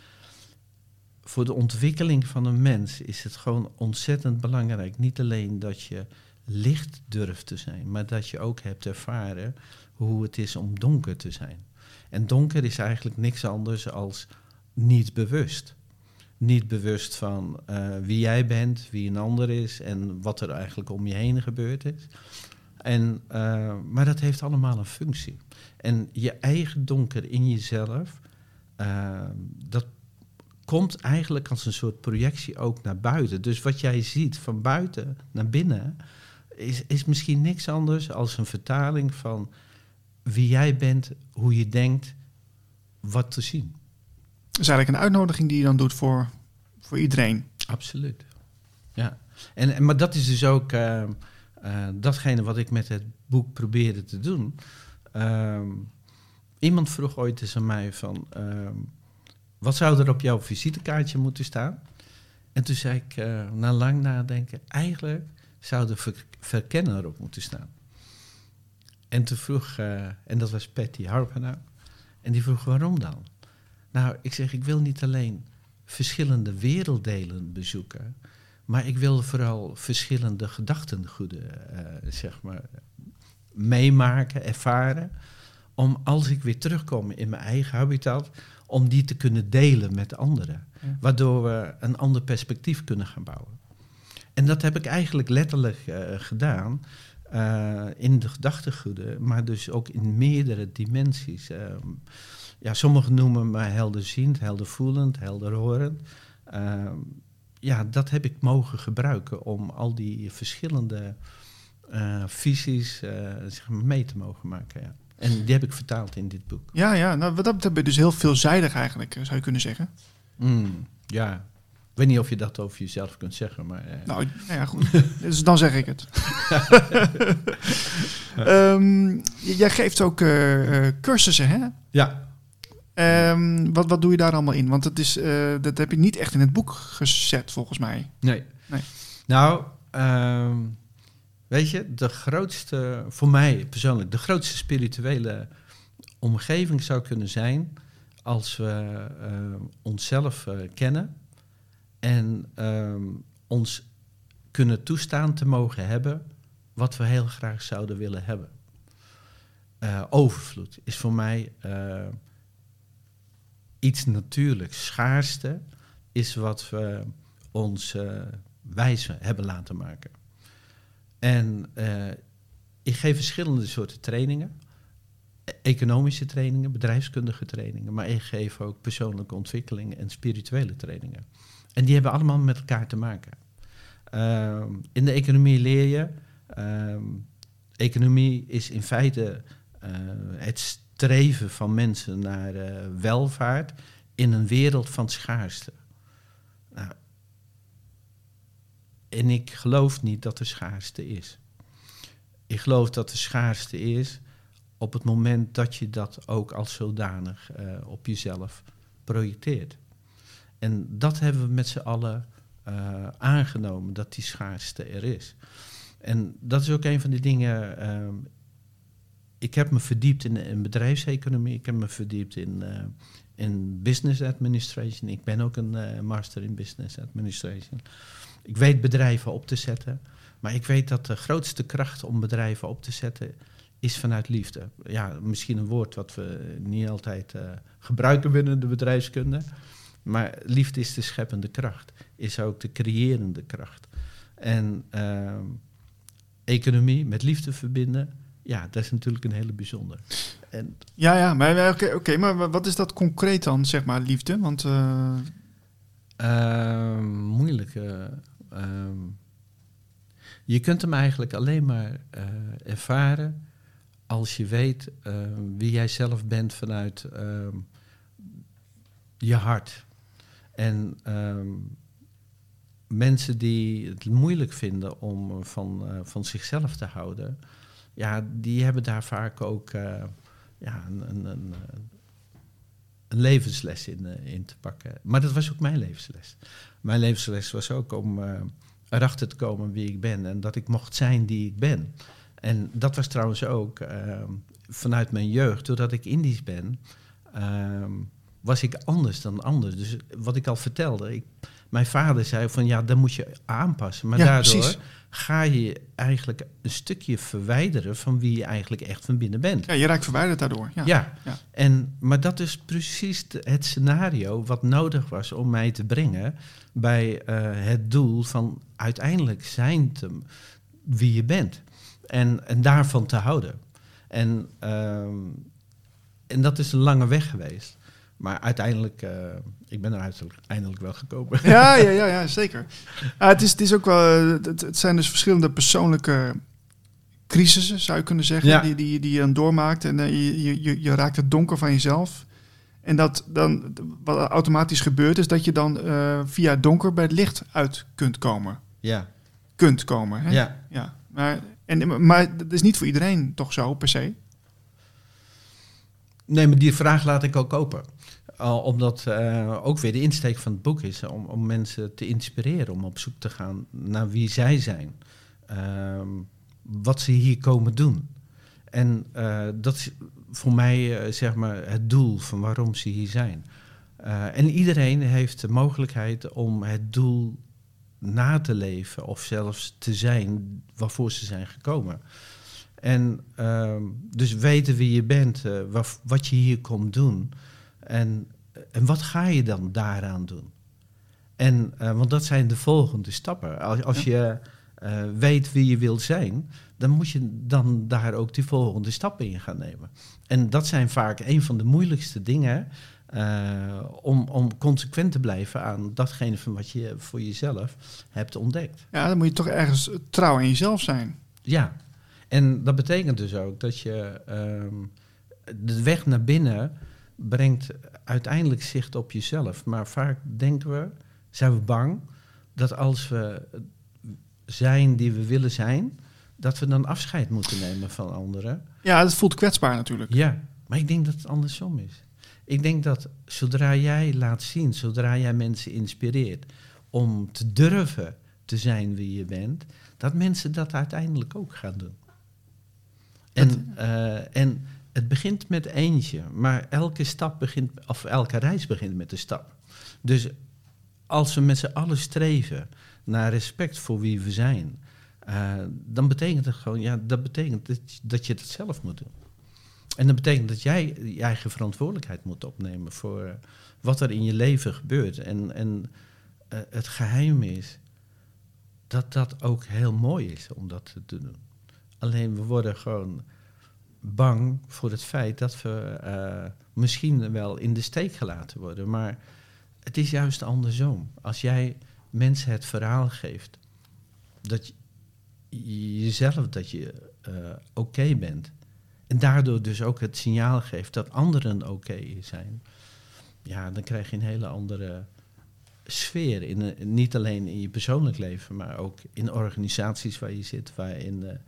Voor de ontwikkeling van een mens is het gewoon ontzettend belangrijk. Niet alleen dat je licht durft te zijn, maar dat je ook hebt ervaren hoe het is om donker te zijn. En donker is eigenlijk niks anders als niet bewust. Niet bewust van uh, wie jij bent, wie een ander is en wat er eigenlijk om je heen gebeurd is. En, uh, maar dat heeft allemaal een functie. En je eigen donker in jezelf, uh, dat komt eigenlijk als een soort projectie ook naar buiten. Dus wat jij ziet van buiten naar binnen, is, is misschien niks anders als een vertaling van wie jij bent, hoe je denkt, wat te zien. Is eigenlijk een uitnodiging die je dan doet voor, voor iedereen. Absoluut. Ja. En, maar dat is dus ook uh, uh, datgene wat ik met het boek probeerde te doen. Uh, iemand vroeg ooit eens aan mij van... ehm, wat zou er op jouw visitekaartje moeten staan? En toen zei ik, eh, na lang nadenken... eigenlijk zou de ver verkenner erop moeten staan. En toen vroeg, uh, en dat was Patty Harpenaar, en die vroeg waarom dan? Nou, ik zeg, ik wil niet alleen verschillende werelddelen bezoeken, maar ik wil vooral verschillende gedachtengoeden, uh, zeg maar, meemaken, ervaren, om als ik weer terugkom in mijn eigen habitat, om die te kunnen delen met anderen, ja. waardoor we een ander perspectief kunnen gaan bouwen. En dat heb ik eigenlijk letterlijk uh, gedaan. Uh, in de gedachtegoeden, maar dus ook in meerdere dimensies. Ja, sommigen noemen me helderziend, heldervoelend, helderhorend. Uh, ja, dat heb ik mogen gebruiken om al die verschillende visies zeg maar mee te mogen maken. Ja. En die heb ik vertaald in dit boek. Ja, ja nou, wat dat betreft dus heel veelzijdig eigenlijk, zou je kunnen zeggen. Mm, ja, ik weet niet of je dat over jezelf kunt zeggen, maar... Uh... Nou, ja, goed. [LAUGHS] dus dan zeg ik het. [LAUGHS] um, jij geeft ook uh, cursussen, hè? Ja. Um, wat, wat doe je daar allemaal in? Want het is, uh, dat heb je niet echt in het boek gezet, volgens mij. Nee. nee. Nou, um, weet je, de grootste, voor mij persoonlijk, de grootste spirituele omgeving zou kunnen zijn als we onszelf kennen en um, ons kunnen toestaan te mogen hebben wat we heel graag zouden willen hebben. Overvloed is voor mij iets natuurlijks. Schaarste is wat we ons uh, wijs hebben laten maken. En ik geef verschillende soorten trainingen. Economische trainingen, bedrijfskundige trainingen, maar ik geef ook persoonlijke ontwikkeling en spirituele trainingen. En die hebben allemaal met elkaar te maken. Ehm, in de economie leer je. ehm, economie is in feite eh, het streven van mensen naar eh, welvaart in een wereld van schaarste. Nou, en ik geloof niet dat er schaarste is. Ik geloof dat er schaarste is op het moment dat je dat ook als zodanig eh, op jezelf projecteert. En dat hebben we met z'n allen eh, aangenomen, dat die schaarste er is. En dat is ook een van die dingen. ehm, ik heb me verdiept in, bedrijfseconomie, ik heb me verdiept in, eh, in business administration. Ik ben ook een eh, master in business administration. Ik weet bedrijven op te zetten, maar ik weet dat de grootste kracht om bedrijven op te zetten is vanuit liefde. Ja, misschien een woord wat we niet altijd eh, gebruiken binnen de bedrijfskunde. Maar liefde is de scheppende kracht, is ook de creërende kracht. En ehm, economie met liefde verbinden, ja, dat is natuurlijk een hele bijzonder. En Ja, ja, maar oké, oké, maar wa- wat is dat concreet dan, zeg maar, liefde? Want Ehm, moeilijk. eh, ehm, je kunt hem eigenlijk alleen maar eh, ervaren als je weet eh, wie jij zelf bent vanuit ehm, je hart. En ehm, mensen die het moeilijk vinden om van, van zichzelf te houden, ja, die hebben daar vaak ook eh, ja, een, een, een, een levensles in, eh, in te pakken. Maar dat was ook mijn levensles. Mijn levensles was ook om eh, erachter te komen wie ik ben en dat ik mocht zijn die ik ben. En dat was trouwens ook eh, vanuit mijn jeugd, doordat ik Indisch ben, eh, was ik anders dan anderen. Dus wat ik al vertelde, ik, mijn vader zei van ja, dan moet je aanpassen. Maar Ja, daardoor precies. ga je eigenlijk een stukje verwijderen van wie je eigenlijk echt van binnen bent. ja, je raakt verwijderd daardoor. Ja. Ja, Ja. En, maar dat is precies het scenario wat nodig was om mij te brengen bij eh, het doel van uiteindelijk zijn te, wie je bent. En, en daarvan te houden. En, ehm, en dat is een lange weg geweest. Maar uiteindelijk, eh, ik ben er uiteindelijk eindelijk wel gekomen. Ja, [LAUGHS] ja, ja, ja zeker. Ah, het, is, het is ook wel. eh, Het, het zijn dus verschillende persoonlijke crisissen, zou je kunnen zeggen, Ja. die, die, die je dan doormaakt. En eh, je, je, je, raakt het donker van jezelf. En dat dan, wat automatisch gebeurt, is dat je dan via het donker bij het licht uit kunt komen. Ja, Kunt komen. Hè? ja. ja. Maar, en, maar dat is niet voor iedereen toch zo, per se. Nee, maar die vraag laat ik ook open. Al omdat eh, ook weer de insteek van het boek is om, om mensen te inspireren om op zoek te gaan naar wie zij zijn. Ehm, wat ze hier komen doen. En eh, dat is voor mij eh, zeg maar het doel van waarom ze hier zijn. Eh, en iedereen heeft de mogelijkheid om het doel na te leven of zelfs te zijn waarvoor ze zijn gekomen. En ehm, dus weten wie je bent, eh, wat je hier komt doen. En, en wat ga je dan daaraan doen? En, eh, want dat zijn de volgende stappen. Als, als je eh, weet wie je wilt zijn, dan moet je dan daar ook die volgende stappen in gaan nemen. En dat zijn vaak een van de moeilijkste dingen eh, om, om consequent te blijven aan datgene van wat je voor jezelf hebt ontdekt. Ja, dan moet je toch ergens trouw aan jezelf zijn. Ja, en dat betekent dus ook dat je ehm, de weg naar binnen brengt uiteindelijk zicht op jezelf. Maar vaak denken we, zijn we bang dat als we zijn die we willen zijn, dat we dan afscheid moeten nemen van anderen. Ja, dat voelt kwetsbaar natuurlijk. Ja, maar ik denk dat het andersom is. Ik denk dat zodra jij laat zien, zodra jij mensen inspireert om te durven te zijn wie je bent, dat mensen dat uiteindelijk ook gaan doen. En, eh, en het begint met eentje, maar elke stap begint, of elke reis begint met een stap. Dus als we met z'n allen streven naar respect voor wie we zijn, eh, dan betekent het gewoon, ja, dat betekent dat, dat je het zelf moet doen. En dat betekent dat jij je eigen verantwoordelijkheid moet opnemen voor eh, wat er in je leven gebeurt. En, en eh, het geheim is dat dat ook heel mooi is om dat te doen. Alleen we worden gewoon bang voor het feit dat we eh, misschien wel in de steek gelaten worden. Maar het is juist andersom. Als jij mensen het verhaal geeft dat je jezelf dat je eh, oké bent. En daardoor dus ook het signaal geeft dat anderen oké zijn. Ja, dan krijg je een hele andere sfeer. In, eh, niet alleen in je persoonlijk leven, maar ook in organisaties waar je zit, waar in,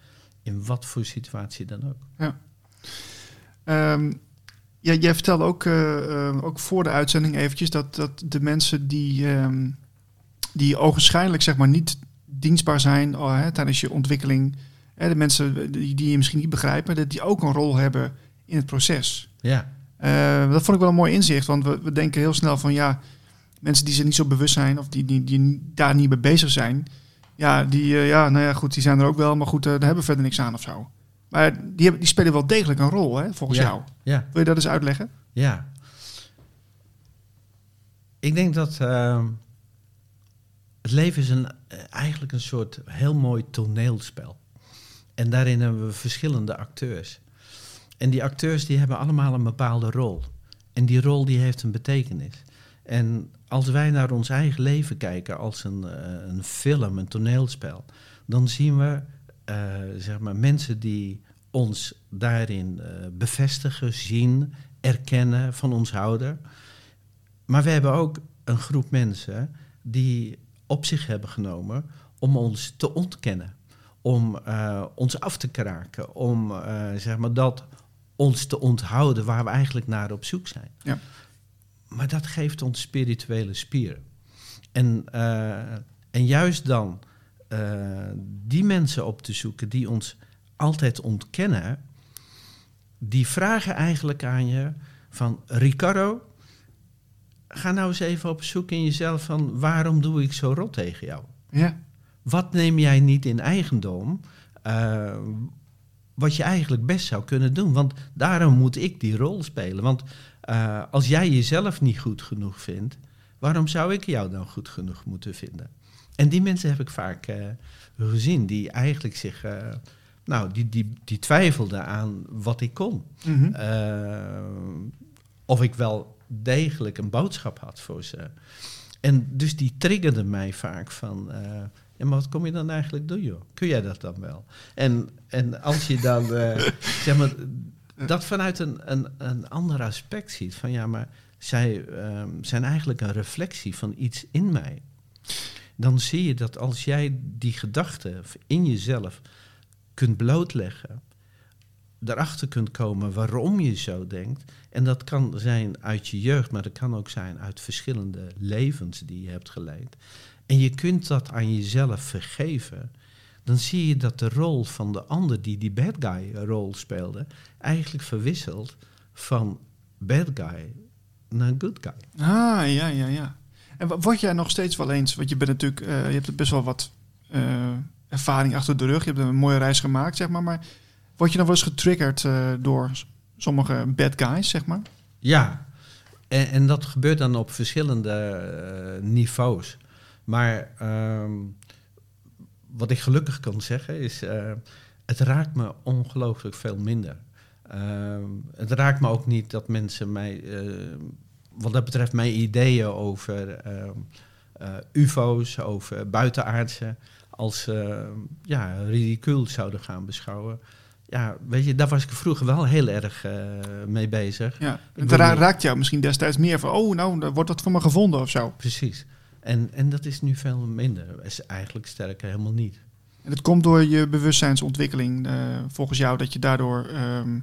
in wat voor situatie dan ook. Ja. Ehm, ja, jij vertelde ook, eh, eh, ook voor de uitzending eventjes dat, dat de mensen die, ehm, die ogenschijnlijk zeg maar niet dienstbaar zijn oh, hè, tijdens je ontwikkeling, hè, de mensen die, die je misschien niet begrijpen, dat die ook een rol hebben in het proces. Ja, Eh, dat vond ik wel een mooi inzicht, want we, we denken heel snel van ja, mensen die zich niet zo bewust zijn of die, die, die daar niet mee bezig zijn, ja, die, eh, ja, nou ja, goed, die zijn er ook wel, maar goed, daar hebben we verder niks aan of zo. Maar die, hebben, die spelen wel degelijk een rol, hè, volgens Ja. jou. ja. Wil je dat eens uitleggen? Ja. Ik denk dat ehm, het leven is een, eh, eigenlijk een soort heel mooi toneelspel. En daarin hebben we verschillende acteurs. En die acteurs die hebben allemaal een bepaalde rol. En die rol die heeft een betekenis. En als wij naar ons eigen leven kijken als een, eh, een film, een toneelspel, dan zien we zeg maar, mensen die ons daarin eh, bevestigen, zien, erkennen, van ons houden. Maar we hebben ook een groep mensen die op zich hebben genomen om ons te ontkennen, om eh, ons af te kraken, om eh, zeg maar dat ons te onthouden waar we eigenlijk naar op zoek zijn. Ja. Maar dat geeft ons spirituele spieren. En, eh, en juist dan eh, die mensen op te zoeken die ons altijd ontkennen, die vragen eigenlijk aan je van Ricardo, ga nou eens even op zoek in jezelf van waarom doe ik zo rot tegen jou? Ja. Wat neem jij niet in eigendom? eh, wat je eigenlijk best zou kunnen doen. Want daarom moet ik die rol spelen. Want eh, als jij jezelf niet goed genoeg vindt, waarom zou ik jou dan goed genoeg moeten vinden? En die mensen heb ik vaak eh, gezien, die eigenlijk zich. eh, nou, die, die, die twijfelden aan wat ik kon. Mhm. Eh, of ik wel degelijk een boodschap had voor ze. En dus die triggerde mij vaak van... ja, maar wat kom je dan eigenlijk doen, joh? Kun jij dat dan wel? En, en als je dan, [LAUGHS] zeg maar, dat vanuit een, een, een ander aspect ziet... van ja, maar zij ehm, zijn eigenlijk een reflectie van iets in mij... dan zie je dat als jij die gedachte in jezelf kunt blootleggen erachter kunt komen waarom je zo denkt. En dat kan zijn uit je jeugd, maar dat kan ook zijn uit verschillende levens die je hebt geleid. En je kunt dat aan jezelf vergeven. Dan zie je dat de rol van de ander die die bad guy rol speelde, eigenlijk verwisselt van bad guy naar good guy. Ah, ja, ja, ja. En word jij nog steeds wel eens, want je bent natuurlijk, eh, je hebt best wel wat eh, ervaring achter de rug, je hebt een mooie reis gemaakt, zeg maar, maar word je nog wel eens getriggerd eh, door sommige bad guys, zeg maar? Ja, en, en dat gebeurt dan op verschillende niveaus. Maar ehm, wat ik gelukkig kan zeggen is, het raakt me ongelooflijk veel minder. Ehm, het raakt me ook niet dat mensen mij, wat dat betreft, mijn ideeën over ehm, eh, UFO's, over buitenaardse, als eh, ja, ridicuul zouden gaan beschouwen. Ja, weet je, daar was ik vroeger wel heel erg eh, mee bezig. Ja. Het ra- raakt jou misschien destijds meer van, oh, nou, wordt dat voor me gevonden of zo. Precies. En, en dat is nu veel minder. Is eigenlijk sterker helemaal niet. En het komt door je bewustzijnsontwikkeling, eh, volgens jou, dat je daardoor ehm,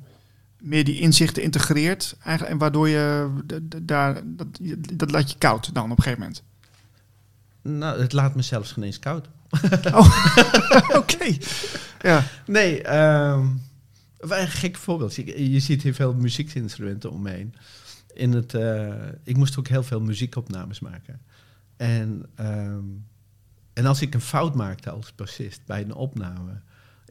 meer die inzichten integreert, eigenlijk, en waardoor je daar, dat, dat laat je koud dan op een gegeven moment. Nou, het laat me zelfs geen eens koud. [LAUGHS] Oké. Ja. Nee, wel een gek voorbeeld. Je, je ziet hier veel muziekinstrumenten om me heen. In het, eh, ik moest ook heel veel muziekopnames maken. En, ehm, en als ik een fout maakte als bassist bij een opname...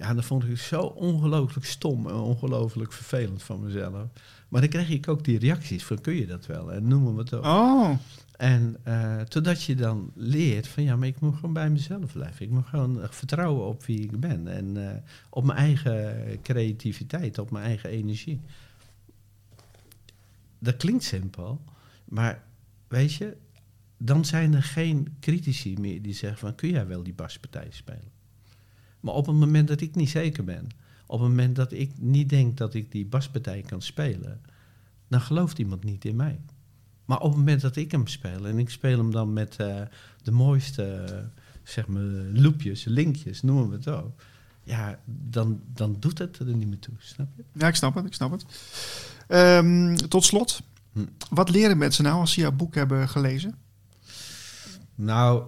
Ja, dan vond ik zo ongelooflijk stom en ongelooflijk vervelend van mezelf. Maar dan kreeg ik ook die reacties van, kun je dat wel? En noem het op. Oh. En eh, totdat je dan leert van ja, maar ik moet gewoon bij mezelf blijven. Ik moet gewoon eh, vertrouwen op wie ik ben. En eh, op mijn eigen creativiteit, op mijn eigen energie. Dat klinkt simpel, maar weet je, dan zijn er geen critici meer die zeggen van kun jij wel die baspartij spelen. Maar op het moment dat ik niet zeker ben, op het moment dat ik niet denk dat ik die baspartij kan spelen, dan gelooft iemand niet in mij. Maar op het moment dat ik hem speel en ik speel hem dan met eh, de mooiste, eh, zeg maar, loopjes, linkjes, noemen we het ook. Ja, dan, dan doet het er niet meer toe, snap je? Ja, ik snap het, ik snap het. Ehm, tot slot, Hm. wat leren mensen nou als ze jouw boek hebben gelezen? Nou,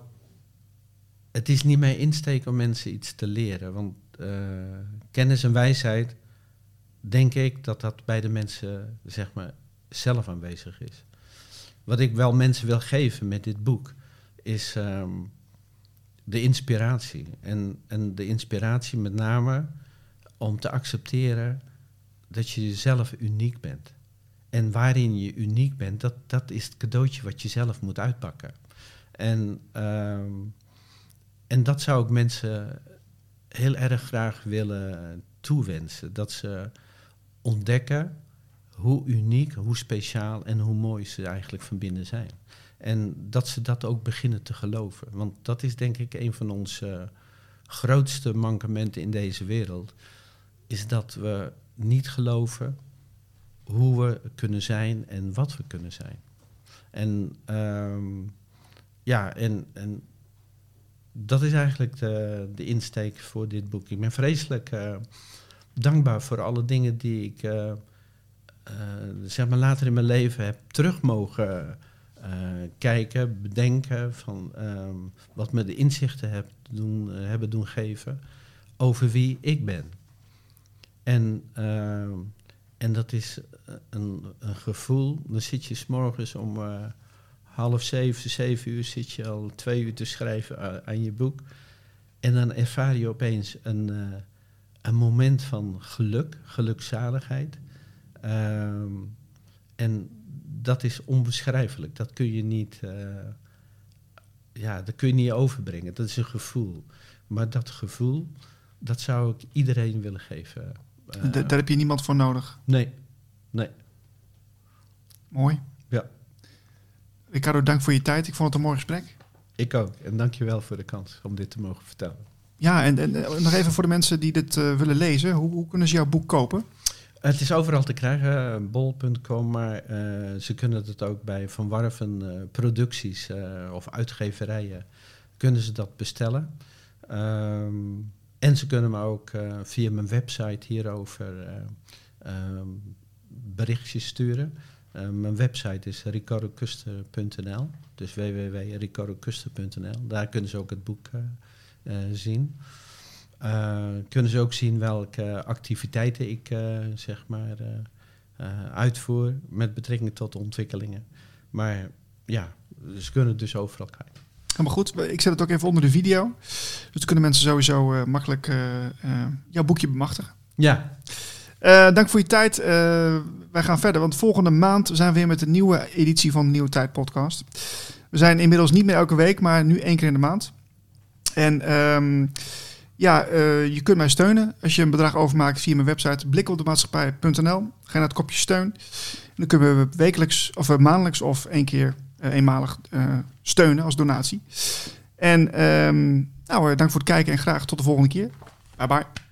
het is niet mijn insteek om mensen iets te leren. Want eh, kennis en wijsheid, denk ik dat dat bij de mensen, zeg maar, zelf aanwezig is. Wat ik wel mensen wil geven met dit boek, is ehm, de inspiratie. En, en de inspiratie met name om te accepteren dat je zelf uniek bent. En waarin je uniek bent, dat, dat is het cadeautje wat je zelf moet uitpakken. En, ehm, en dat zou ik mensen heel erg graag willen toewensen. Dat ze ontdekken hoe uniek, hoe speciaal en hoe mooi ze eigenlijk van binnen zijn. En dat ze dat ook beginnen te geloven. Want dat is denk ik een van onze grootste mankementen in deze wereld. Is dat we niet geloven hoe we kunnen zijn en wat we kunnen zijn. En ehm, ja, en, en dat is eigenlijk de, de insteek voor dit boek. Ik ben vreselijk eh, dankbaar voor alle dingen die ik eh, eh, zeg maar later in mijn leven heb terug mogen kijken, bedenken van ehm, wat me de inzichten heb doen, hebben doen geven over wie ik ben. En, ehm, en dat is een, een gevoel. Dan zit je s'morgens om half zeven, zeven uur zit je al twee uur te schrijven aan je boek. En dan ervaar je opeens een, eh, een moment van geluk, gelukzaligheid. Ehm, en dat is onbeschrijfelijk. Dat kun je niet, eh, ja, dat kun je niet overbrengen. Dat is een gevoel. Maar dat gevoel, dat zou ik iedereen willen geven. Eh, Da- daar heb je niemand voor nodig. nee, nee. Mooi. Ricardo, dank voor je tijd. Ik vond het een mooi gesprek. Ik ook. En dankjewel voor de kans om dit te mogen vertellen. Ja, en, en eh, nog even voor de mensen die dit eh, willen lezen. Hoe, hoe kunnen ze jouw boek kopen? Het is overal te krijgen, eh, bol.com, maar ze kunnen het ook bij Van Warven producties of uitgeverijen, kunnen ze dat bestellen. Ehm, en ze kunnen me ook via mijn website hierover eh, ehm, berichtjes sturen. Eh, mijn website is ricardokuster.nl, dus www.ricardokuster.nl. Daar kunnen ze ook het boek eh, eh, zien. Kunnen ze ook zien welke activiteiten ik zeg maar uitvoer met betrekking tot ontwikkelingen. Maar ja, ze kunnen dus overal kijken. Helemaal goed. Ik zet het ook even onder de video. Dus kunnen mensen sowieso makkelijk jouw boekje bemachtigen. Ja, Eh, dank voor je tijd. Eh, wij gaan verder, want volgende maand zijn we weer met een nieuwe editie van de Nieuwe Tijd podcast. We zijn inmiddels niet meer elke week, maar nu één keer in de maand. En ehm, ja, eh, je kunt mij steunen als je een bedrag overmaakt via mijn website blikopdemaatschappij.nl. Ga naar het kopje steun. En dan kunnen we wekelijks of maandelijks of één keer eenmalig steunen als donatie. En ehm, nou, dank voor het kijken en graag tot de volgende keer. Bye bye.